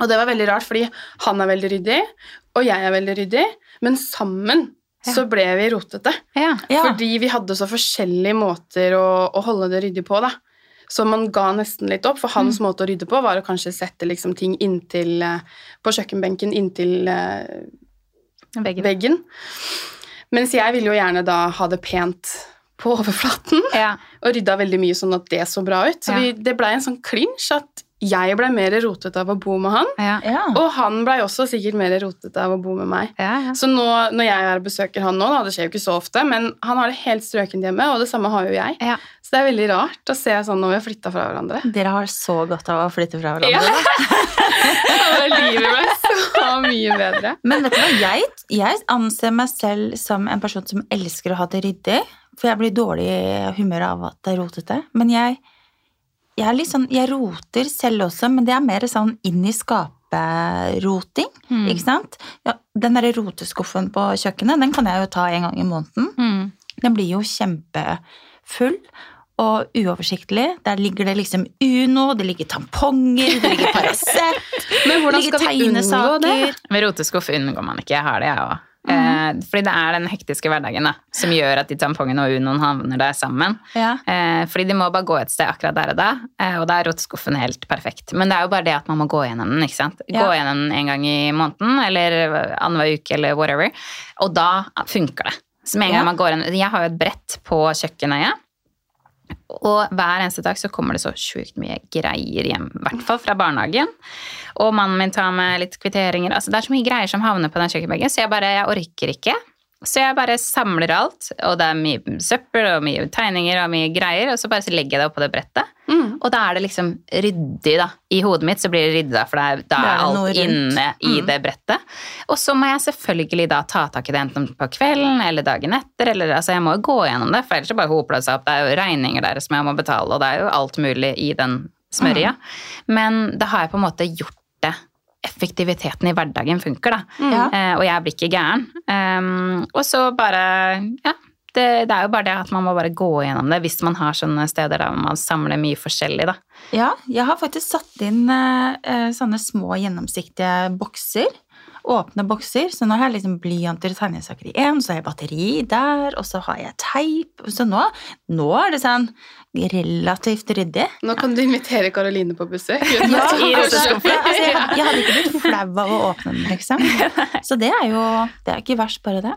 Og det var veldig rart, fordi han er veldig ryddig, og jeg er veldig ryddig, men sammen. Så ble vi rotete. Ja. Ja. Fordi vi hadde så forskjellige måter å, å holde det ryddig på, da. Så man ga nesten litt opp, for hans måte å rydde på var å kanskje sette liksom ting inntil eh, På kjøkkenbenken inntil eh, Veggen. veggen. Mens jeg ville jo gjerne da ha det pent på overflaten, Ja. og rydda veldig mye sånn at det så bra ut. Så Ja. vi, det blei en sånn klinsj at jeg blei mer rotete av å bo med han, Ja. Ja. og han blei også sikkert mer rotete av å bo med meg. Ja, ja. Så nå når jeg er og besøker han nå, da, det skjer jo ikke så ofte, men han har det helt strøkent hjemme, og det samme har jo jeg. Ja. Så det er veldig rart å se sånn når vi har flytta fra hverandre. Dere har så godt av å flytte fra hverandre. Ja. Livet ble så mye bedre. Men vet du hva, jeg, jeg anser meg selv som en person som elsker å ha det ryddig. For jeg blir dårlig i humør av at det er rotete. Men jeg, jeg er litt sånn Jeg roter selv også, men det er mer sånn inn i skapet-roting. Mm. Ikke sant? Ja, den derre roteskuffen på kjøkkenet, den kan jeg jo ta en gang i måneden. Mm. Den blir jo kjempefull og uoversiktlig. Der ligger det liksom Uno, det ligger tamponger, det ligger Paracet Men hvordan skal vi unngå det? Men roteskuff unngår man ikke. Jeg har det, jeg òg. Eh, fordi det er den hektiske hverdagen da, som gjør at de tampongene og unoen havner der sammen. Ja. Eh, fordi de må bare gå et sted akkurat der og da, eh, og da er rotskuffen helt perfekt. Men det er jo bare det at man må gå gjennom den, ikke sant. Gå Ja. gjennom den en gang i måneden, eller annenhver uke, eller whatever. Og da funker det. Med en gang Ja. man går gjennom Jeg har jo et brett på kjøkkenet, og hver eneste dag så kommer det så sjukt mye greier hjem, i hvert fall fra barnehagen. Og mannen min tar med litt kvitteringer. Altså, det er så mye greier som havner på den kjøkkenbenken, så jeg bare jeg orker ikke. Så jeg bare samler alt, og det er mye søppel og mye tegninger og mye greier, og så bare så legger jeg det oppå det brettet. Mm. Og da er det liksom ryddig, da. I hodet mitt så blir det ryddig, for er, da er alt inne i Mm. det brettet. Og så må jeg selvfølgelig da ta tak i det enten på kvelden eller dagen etter, eller altså jeg må jo gå gjennom det, for ellers så bare hoper det seg opp. Det er jo regninger der som jeg må betale, og det er jo alt mulig i den smørja. Mm. Men da har jeg på en måte gjort det. Effektiviteten i hverdagen funker, da. Ja. Eh, og jeg blir ikke gæren. Um, og så bare Ja. Det, det er jo bare det at man må bare gå gjennom det hvis man har sånne steder der man samler mye forskjellig, da. Ja, jeg har faktisk satt inn eh, eh, sånne små gjennomsiktige bokser. Åpne bokser. Så nå har jeg liksom blyanter og tegnesaker i én, så har jeg batteri der, og så har jeg teip. Så nå, nå er det sånn relativt ryddig. Nå kan du invitere Karoline på besøk. Ja, altså, altså, jeg, jeg hadde ikke blitt flau av å åpne den, liksom. Så det er jo Det er ikke verst, bare det.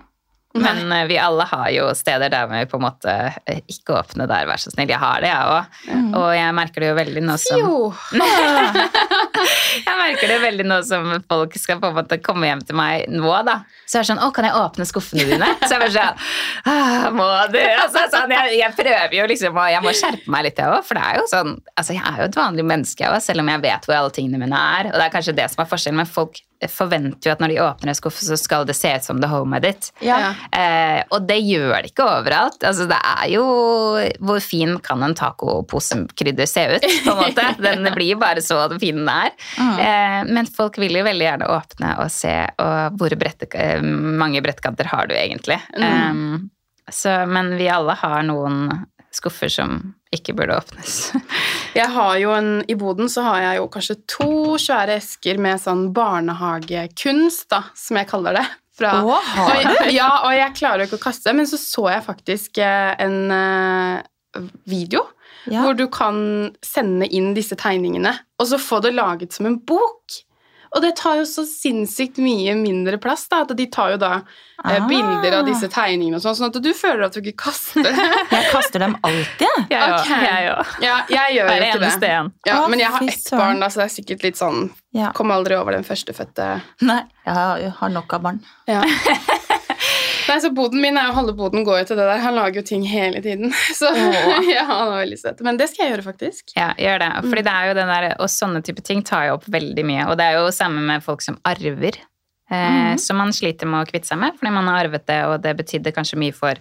Men eh, vi alle har jo steder der vi på en måte eh, ikke åpner der, vær så snill. Jeg har det, jeg òg. Mm. Og jeg merker det jo veldig nå som Jo. Jeg merker det veldig nå som folk skal på en måte komme hjem til meg nå, da. Så er det sånn Å, kan jeg åpne skuffene dine? Så jeg bare sånn «Ah, Må du? Altså, sånn, jeg, jeg prøver jo liksom og Jeg må skjerpe meg litt, jeg òg. For det er jo sånn Altså, jeg er jo et vanlig menneske, jeg òg, selv om jeg vet hvor alle tingene mine er. Og det er kanskje det som er forskjellen, men folk forventer jo at når de åpner en skuff, så skal det se ut som the home edit. Ja. Eh, og det gjør det ikke overalt. Altså, det er jo Hvor fin kan en tacoposekrydder se ut? på en måte? Den blir bare så fin den er. Eh, men folk vil jo veldig gjerne åpne og se og hvor brette, eh, mange brettkanter har du egentlig. Um, så, men vi alle har noen skuffer som ikke burde åpnes. Jeg har jo en, I boden så har jeg jo kanskje to svære esker med sånn barnehagekunst, da, som jeg kaller det. Fra, oh, har og, jeg- ja, og jeg klarer jo ikke å kaste, men så så jeg faktisk eh, en video Ja. hvor du kan sende inn disse tegningene, og så få det laget som en bok. Og det tar jo så sinnssykt mye mindre plass, da, at de tar jo da eh, Ah. bilder av disse tegningene og sånn, sånn at du føler at du ikke kaster det. Jeg kaster dem alltid, jeg. Jeg Okay. Jeg òg. ja, jeg gjør Hver jo ikke det. en. Ja, Å, men jeg har ett barn, da, så det er sikkert litt sånn Ja. Kommer aldri over den førstefødte. Nei, jeg har, jeg har nok av barn. Ja. Nei, så Boden min er jo halve boden går jo til det der. Han lager jo ting hele tiden. Så ja, han er veldig søt. Men det skal jeg gjøre, faktisk. Ja, gjør det. Fordi det er jo den der, og sånne type ting tar jo opp veldig mye. Og det er jo samme med folk som arver. Eh, Som man sliter med å kvitte seg med, fordi man har arvet det, og det betydde kanskje mye for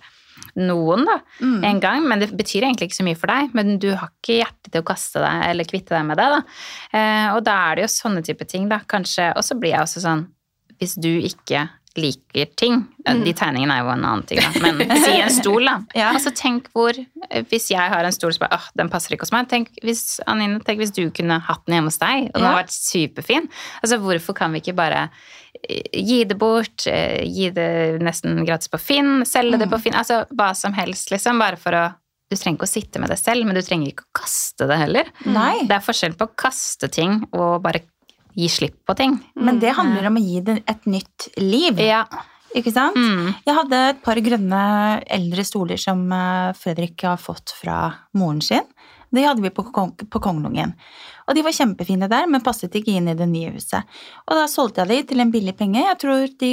noen da, Mm. en gang. Men det betyr egentlig ikke så mye for deg. Men du har ikke hjerte til å kaste deg eller kvitte deg med det. da. Eh, og da er det jo sånne type ting, da. Kanskje, og så blir jeg også sånn Hvis du ikke liker ting De tegningene er jo en annen ting, da. Men si en stol, da. Ja. Altså, tenk hvor Hvis jeg har en stol som bare, åh, den passer ikke hos meg Tenk hvis, Anine, tenk hvis du kunne hatt den hjemme hos deg, og den Ja. har vært superfin. Altså, hvorfor kan vi ikke bare eh, gi det bort, eh, gi det nesten gratis på Finn, selge det på Finn, altså hva som helst, liksom, bare for å Du trenger ikke å sitte med det selv, men du trenger ikke å kaste det heller. Nei, Det er forskjell på å kaste ting og bare gi slipp på ting. men det handler om å gi det et nytt liv. Ja. Ikke sant? Mm. Jeg hadde et par grønne eldre stoler som eh, Fredrik har fått fra moren sin. De hadde vi på, Kong, på Kongelungen. Og de var kjempefine der, men passet ikke inn i det nye huset. Og da solgte jeg de til en billig penge. Jeg tror de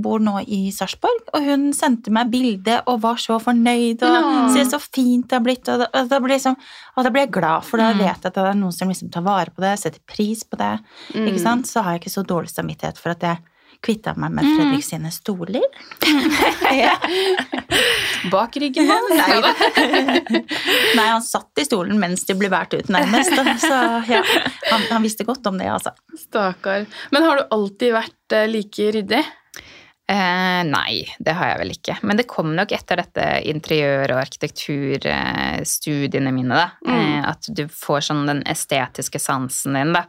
bor nå i Sarpsborg. Og hun sendte meg bilde og var så fornøyd og Ja. Se så fint det har blitt. Og da, og da, ble, liksom, og da ble jeg glad, for da Mm. vet jeg at det er noen som liksom tar vare på det, setter pris på det. Mm. Ikke sant? Så har jeg ikke så dårlig samvittighet for at jeg kvitta meg med Mm. Fredrik sine stoler. Bak ryggen hans. Nei, Nei, han satt i stolen mens de ble båret ut, nærmest. Så ja, han, han visste godt om det, altså. Stakkar. Men har du alltid vært eh, like ryddig? Eh, nei, det har jeg vel ikke. Men det kom nok etter dette interiør- og arkitekturstudiene mine, da. Mm. Eh, at du får sånn den estetiske sansen din, da.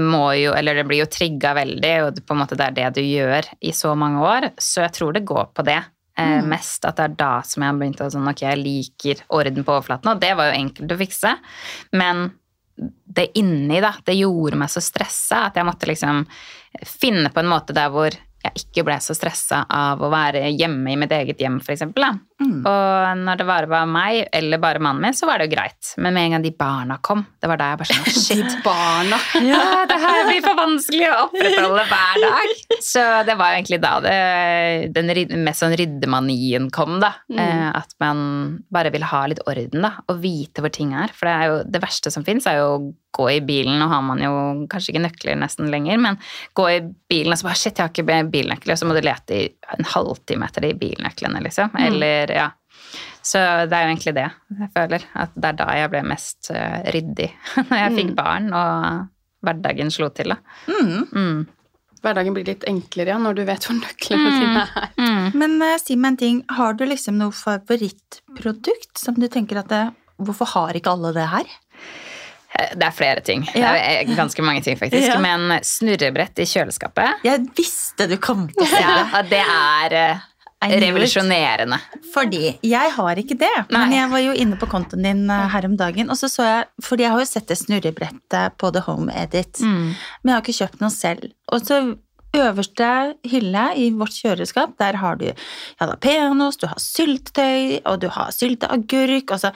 Må jo, eller det blir jo trigga veldig, og det, på en måte det er det du gjør i så mange år. Så jeg tror det går på det. Eh, Mm. Mest at det er da som jeg har begynt å sånn, ok, jeg liker orden på overflaten, og det var jo enkelt å fikse. Men det inni, da, det gjorde meg så stressa at jeg måtte liksom finne på en måte der hvor jeg ikke ble så stressa av å være hjemme i mitt eget hjem, eksempel. Mm. Og når det bare var meg eller bare mannen min, så var det jo greit. Men med en gang de barna kom, det var da jeg bare sånn Shit. barna. Ja, det her blir for vanskelig å opprettholde hver dag. Så det var egentlig da det, den mest sånn ryddemanien kom, da. Mm. Eh, At man bare vil ha litt orden, da. Og vite hvor ting er. For det er jo det verste som fins, er jo å gå i bilen. Nå har man jo kanskje ikke nøkler nesten lenger, men gå i bilen og så bare Shit, jeg har ikke bilnøkler. Og så må du lete i en halvtime etter de bilnøklene, liksom. Mm. Eller ja. Så det er jo egentlig det jeg føler. At det er da jeg ble mest eh, ryddig. Når jeg fikk Mm. barn og hverdagen slo til, da. Mm. Mm. Hverdagen blir litt enklere ja, når du vet hvor nøklene Mm. dine er. Mm. Men uh, si meg en ting, har du liksom noe favorittprodukt som du tenker at det, Hvorfor har ikke alle det her? Eh, Det er flere ting. Ja. Det er ganske mange ting, faktisk. Ja. Men snurrebrett i kjøleskapet, Jeg visste du kom til å si det. ja, det er eh, revolusjonerende. Fordi jeg har ikke det. Men Nei. jeg var jo inne på kontoen din eh, her om dagen, og så så jeg Fordi jeg har jo sett det snurrebrettet på The Home Edit, Mm. men jeg har ikke kjøpt noe selv. Og så øverste hylle i vårt kjøleskap, der har du ja, da, peanøtt, du har syltetøy, og du har sylteagurk. Altså,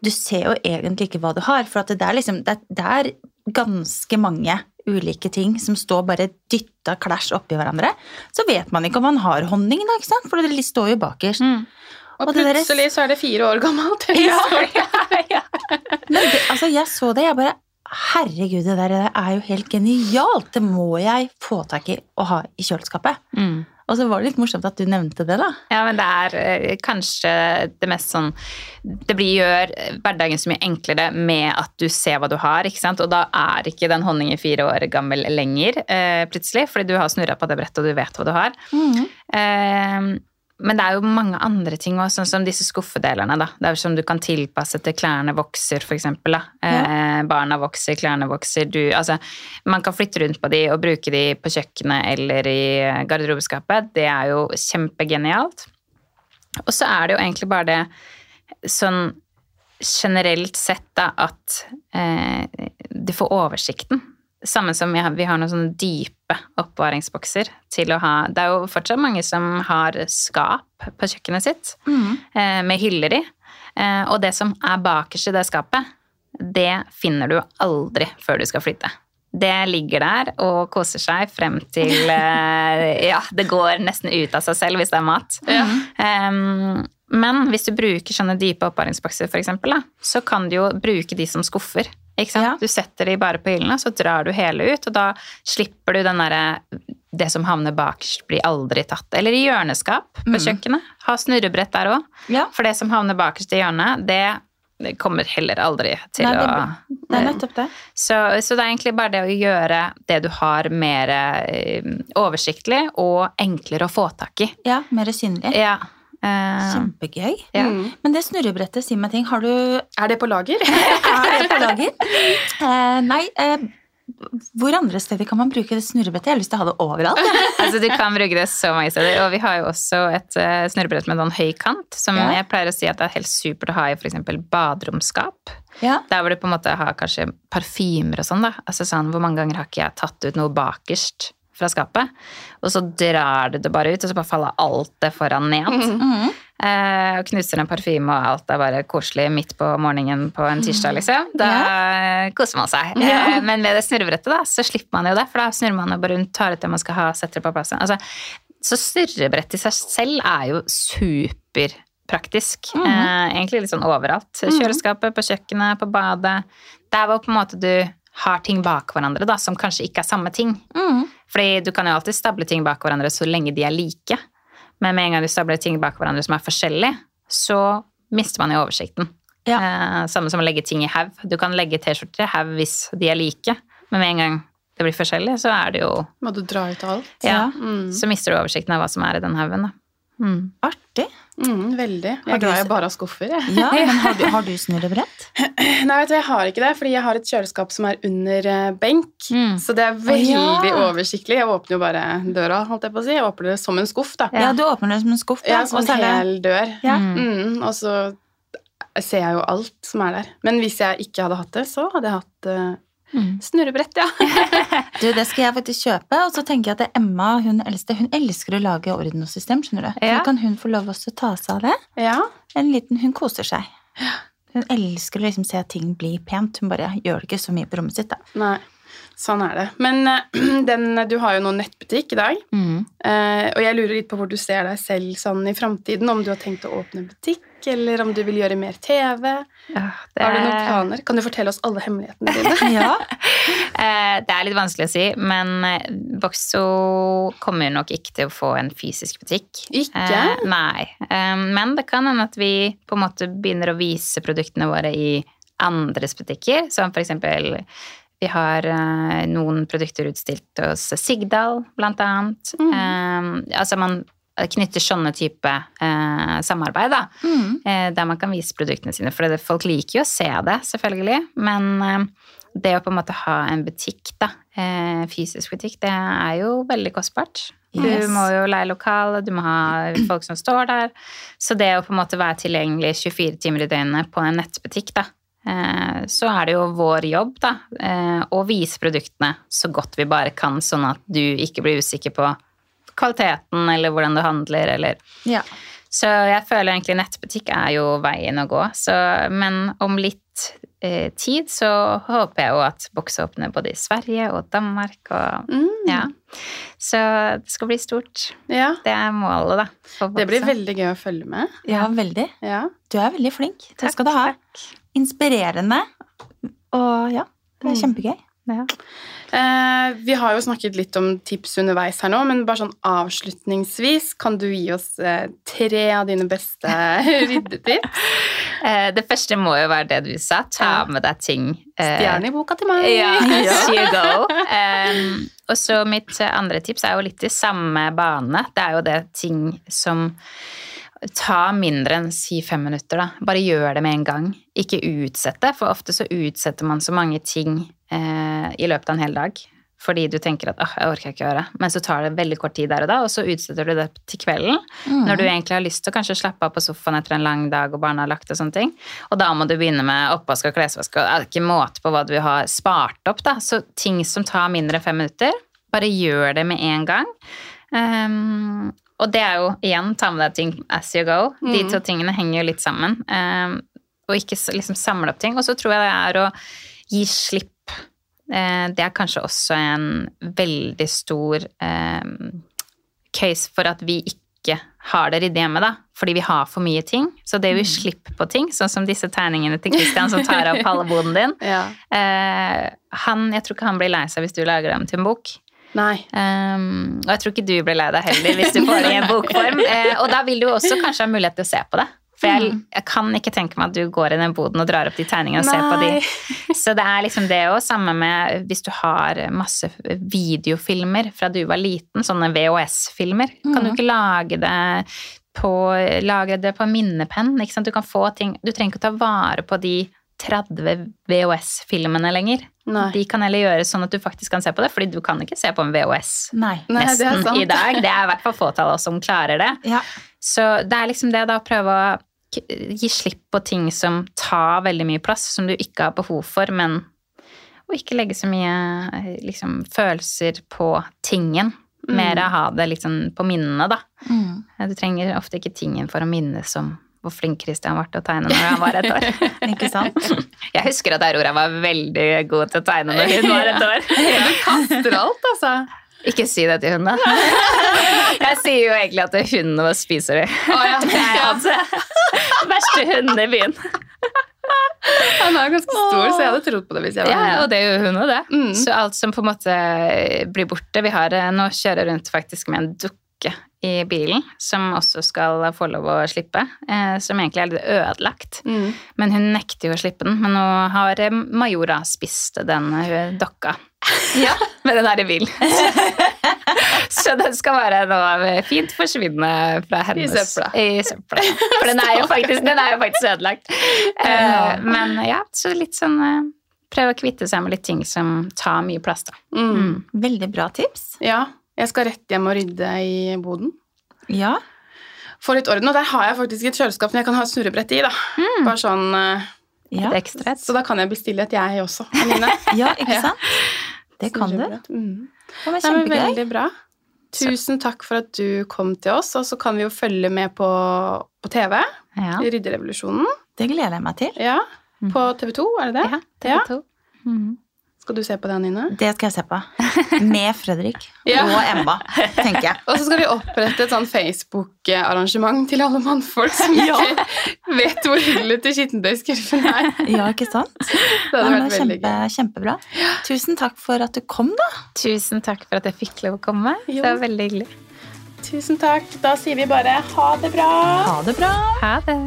du ser jo egentlig ikke hva du har, for at det er liksom det, det er ganske mange ulike ting som står bare dytta klæsj oppi hverandre. Så vet man ikke om man har honning, da, ikke sant? for det står jo bakerst. Mm. Og plutselig så er det fire år gammelt. Ja. Ja. Men det, altså, jeg så det, jeg bare Herregud, det der det er jo helt genialt! Det må jeg få tak i og ha i kjøleskapet. Mm. Og så var det litt morsomt at du nevnte det, da. Ja, men det er eh, kanskje det mest sånn Det blir, gjør hverdagen så mye enklere med at du ser hva du har, ikke sant. Og da er ikke den honningen fire år gammel lenger, eh, plutselig, fordi du har snurra på det brettet og du vet hva du har. Eh, men det er jo mange andre ting òg, sånn som disse skuffedelene. da. Det er jo som du kan tilpasse til klærne vokser, for eksempel. Eh, barna vokser, klærne vokser. Du, altså, man kan flytte rundt på de og bruke de på kjøkkenet eller i garderobeskapet. Det er jo kjempegenialt. Og så er det jo egentlig bare det sånn generelt sett da, at eh, du får oversikten. Samme som vi har, vi har noen sånne dype oppbevaringsbokser til å ha Det er jo fortsatt mange som har skap på kjøkkenet sitt eh, med hyller i. Eh, og det som er bakerst i det skapet, det finner du aldri før du skal flytte. Det ligger der og koser seg frem til eh, Ja, det går nesten ut av seg selv hvis det er mat. Um, men hvis du bruker sånne dype oppbevaringsbokser, eksempel, så kan du jo bruke de som skuffer. Ja. Du setter de bare på hyllene, så drar du hele ut, og da slipper du den derre Det som havner bakerst, blir aldri tatt. Eller i hjørneskap på kjøkkenet. Ha snurrebrett der òg. Ja. For det som havner bakerst i hjørnet, det, det kommer heller aldri til Nei, det, å det er nettopp det. så, så det er egentlig bare det å gjøre det du har mer eh, oversiktlig og enklere å få tak i. Ja, mer synlig. Ja. Eh, Kjempegøy. ja. Mm. Men det snurrebrettet, si meg ting, har du Er det på lager? Er det på lager? Eh, nei, eh, hvor andre steder kan man bruke det snurrebrettet? Jeg har lyst til å ha det overalt. altså Du kan bruke det så mange steder. Og vi har jo også et uh, snurrebrett med sånn høy kant, som Ja. jeg pleier å si at det er helt supert å ha i f.eks. baderomsskap. Ja. Der hvor du på en måte har kanskje parfymer og sånn. da. Altså sånn, Hvor mange ganger har ikke jeg tatt ut noe bakerst fra skapet, og så drar du det bare ut, og så bare faller alt det foran ned. Mhm. Eh, og knuser en parfyme, og alt er bare koselig midt på morgenen på en tirsdag, liksom. Da koser man seg. Ja. Eh, men med det snurrebrettet, da, så slipper man jo det, for da snurrer man jo bare rundt, tar ut det man skal ha, setter det på plass. Altså, så snurrebrett i seg selv er jo superpraktisk. Mhm. eh, egentlig litt sånn overalt. Kjøleskapet, på kjøkkenet, på badet. Der hvor på en måte du har ting bak hverandre, da, som kanskje ikke er samme ting. Mhm. Fordi du kan jo alltid stable ting bak hverandre så lenge de er like. Men med en gang du stabler ting bak hverandre som er forskjellige, så mister man jo oversikten. Ja. Eh, samme som å legge ting i haug. Du kan legge T-skjorter i haug hvis de er like, men med en gang det blir forskjellig, så er det jo Må du dra ut alt? Ja. Mm. Så mister du oversikten av hva som er i den haugen, da. Mm. Artig. Mm, veldig. Jeg er glad jeg bare har skuffer, jeg. Ja, men har du, har du snurrebrett? Nei, vet du, jeg har ikke det, fordi jeg har et kjøleskap som er under eh, benk. Mm. Så det er veldig ja. oversiktlig. Jeg åpner jo bare døra, holdt jeg på å si. Jeg åpner det som en skuff, da. Ja, du åpner det som en skuff. Ja, Ja, som en hel dør. Ja. Mm, og så ser jeg jo alt som er der. Men hvis jeg ikke hadde hatt det, så hadde jeg hatt eh, Mm. snurrebrett, ja. Du, det skal jeg faktisk kjøpe. Og så tenker jeg at Emma, hun eldste, hun elsker å lage orden og system, skjønner du. Ja. Så kan hun få lov til å ta seg av det. ja. En liten, hun koser seg. Hun elsker å liksom se at ting blir pent. Hun bare gjør det ikke så mye på rommet sitt, da. Nei, sånn er det. Men eh, den, du har jo nå nettbutikk i dag, Mm. eh, og jeg lurer litt på hvor du ser deg selv sånn i framtiden. Om du har tenkt å åpne butikk, eller om du vil gjøre mer TV. Ja, det, Har du noen planer? Kan du fortelle oss alle hemmelighetene dine? Ja. Eh, det er litt vanskelig å si, men Boxo kommer nok ikke til å få en fysisk butikk. Ikke? Nei. Men det kan hende at vi på en måte begynner å vise produktene våre i andres butikker, som eksempel vi har eh, noen produkter utstilt hos Sigdal, blant annet. Mm. Eh, altså man knytter sånne type eh, samarbeid, da. Mm. eh, der man kan vise produktene sine. For det, folk liker jo å se det, selvfølgelig. Men eh, det å på en måte ha en butikk, da, eh, fysisk butikk, det er jo veldig kostbart. Yes. Du må jo leie lokale, du må ha folk som står der. Så det å på en måte være tilgjengelig 24 timer i døgnet på en nettbutikk, da, så er det jo vår jobb da, eh, å vise produktene så godt vi bare kan, sånn at du ikke blir usikker på kvaliteten eller hvordan du handler, eller ja. så jeg føler egentlig nettbutikk er jo veien å gå. Så, men om litt eh, tid så håper jeg jo at boks åpner både i Sverige og Danmark. Og, Mm. ja. Så det skal bli stort. Ja. Det er målet, da. Det blir veldig gøy å følge med. ja, veldig. Ja. Du er veldig flink. Det Takk, skal du ha. takk. Inspirerende. Og ja, det er Mm. kjempegøy. Ja. Eh, vi har jo snakket litt om tips underveis her nå, men bare sånn avslutningsvis, kan du gi oss eh, tre av dine beste ryddetips? Eh, det første må jo være det du sa. Ta med deg ting. eh, Stjerne i boka til meg. Ja, you go. Um, og så mitt eh, andre tips er jo litt i samme bane. Det er jo det ting som Ta mindre enn si fem minutter, da. Bare gjør det med en gang. Ikke utsette, for ofte så utsetter man så mange ting eh, i løpet av en hel dag. Fordi du tenker at åh, jeg orker ikke å gjøre det. Men så tar det veldig kort tid der og da, og så utsetter du det til kvelden. Mm. Når du egentlig har lyst til å kanskje slappe av på sofaen etter en lang dag og barna har lagt og sånne ting. Og da må du begynne med oppvask og klesvask og det er ikke måte på hva du har spart opp, da. Så ting som tar mindre enn fem minutter, bare gjør det med en gang. Um, og det er jo igjen ta med deg ting as you go. De Mm. to tingene henger jo litt sammen. Ehm, og ikke liksom samle opp ting. Og så tror jeg det er å gi slipp. Eh, det er kanskje også en veldig stor ehm, case for at vi ikke har det ryddig hjemme, da. Fordi vi har for mye ting. Så det å gi slipp på ting, sånn som disse tegningene til Christian som tar opp halve boden din Ja. eh, han, Jeg tror ikke han blir lei seg hvis du lager dem til en bok. Nei. Um, og jeg tror ikke du blir lei deg heller hvis du får det i en bokform. Eh, og da vil du også kanskje ha mulighet til å se på det. For jeg, jeg kan ikke tenke meg at du går i den boden og drar opp de tegningene og ser på de. Så det er liksom det òg, samme med hvis du har masse videofilmer fra du var liten, sånne VHS-filmer. Kan du ikke lage det på, lage det på minnepenn? Ikke sant? Du kan få ting Du trenger ikke å ta vare på de 30 VHS-filmene lenger. Nei. De kan heller gjøre sånn at du faktisk kan se på det, fordi du kan ikke se på en VHS Nei. Nei, nesten Nei, i dag. Det er i hvert fall fåtallet av oss som klarer det. Ja. Så det er liksom det da å prøve å gi slipp på ting som tar veldig mye plass, som du ikke har behov for, men å ikke legge så mye eh, liksom, følelser på tingen. Mer å ha det liksom på minnene, da. Mm. Du trenger ofte ikke tingen for å minnes om hvor flink Christian var til å tegne når han var et år. Ikke sant? Jeg husker at Aurora var veldig god til å tegne når hun var et år. Du kaster alt, altså. Ikke si det til hun, da. Jeg sier jo egentlig at hundene våre spiser det. Oh, ja. Det er altså verste hunden i byen. Han er ganske stor, så jeg hadde trodd på det hvis jeg var Ja, og det gjør hun òg, det. Mm. Så alt som på en måte blir borte Vi har eh, nå kjører rundt faktisk med en dukke i bilen, som også skal få lov å slippe. Eh, som egentlig er litt ødelagt. Mm. Men hun nekter jo å slippe den. Men nå har eh, Majora spist den dokka. Ja. med den er i bil. Så den skal være noe fint forsvinne fra hennes I søpla. I søpla. For den er jo faktisk, den er jo faktisk ødelagt. Ja. Eh, Men ja, så litt sånn uh, Prøve å kvitte seg med litt ting som tar mye plass, da. Mm. Mm. Veldig bra tips. Ja, jeg skal rett hjem og rydde i boden. Ja. Få litt orden, og der har jeg faktisk et kjøleskap som jeg kan ha snurrebrett i. da. Mm. Bare sånn, uh, Ja. Så da kan jeg bestille et, jeg også. Anine. ja ikke Ja. sant? Det kan du. Mm. Det var men kjempegøy. veldig bra. Tusen takk for at du kom til oss, og så kan vi jo følge med på, på TV. Ja. i Rydderevolusjonen. Det gleder jeg meg til. Ja, På TV 2, er det det? ja, TV 2. Mm. Skal du se på det, Nina? Det skal jeg se på. Med Fredrik Ja. og Emma, tenker jeg. Og så skal vi opprette et sånn Facebook-arrangement til alle mannfolk som Ja. ikke vet hvor hullet til skittentøyskurven er. Ja, ikke sant? Det hadde vært veldig kjempe, gøy. kjempebra. Tusen takk for at du kom, da. Tusen takk for at jeg fikk lov å komme. Jo. Det var veldig hyggelig. Tusen takk. Da sier vi bare ha det bra. Ha det bra. Ha det.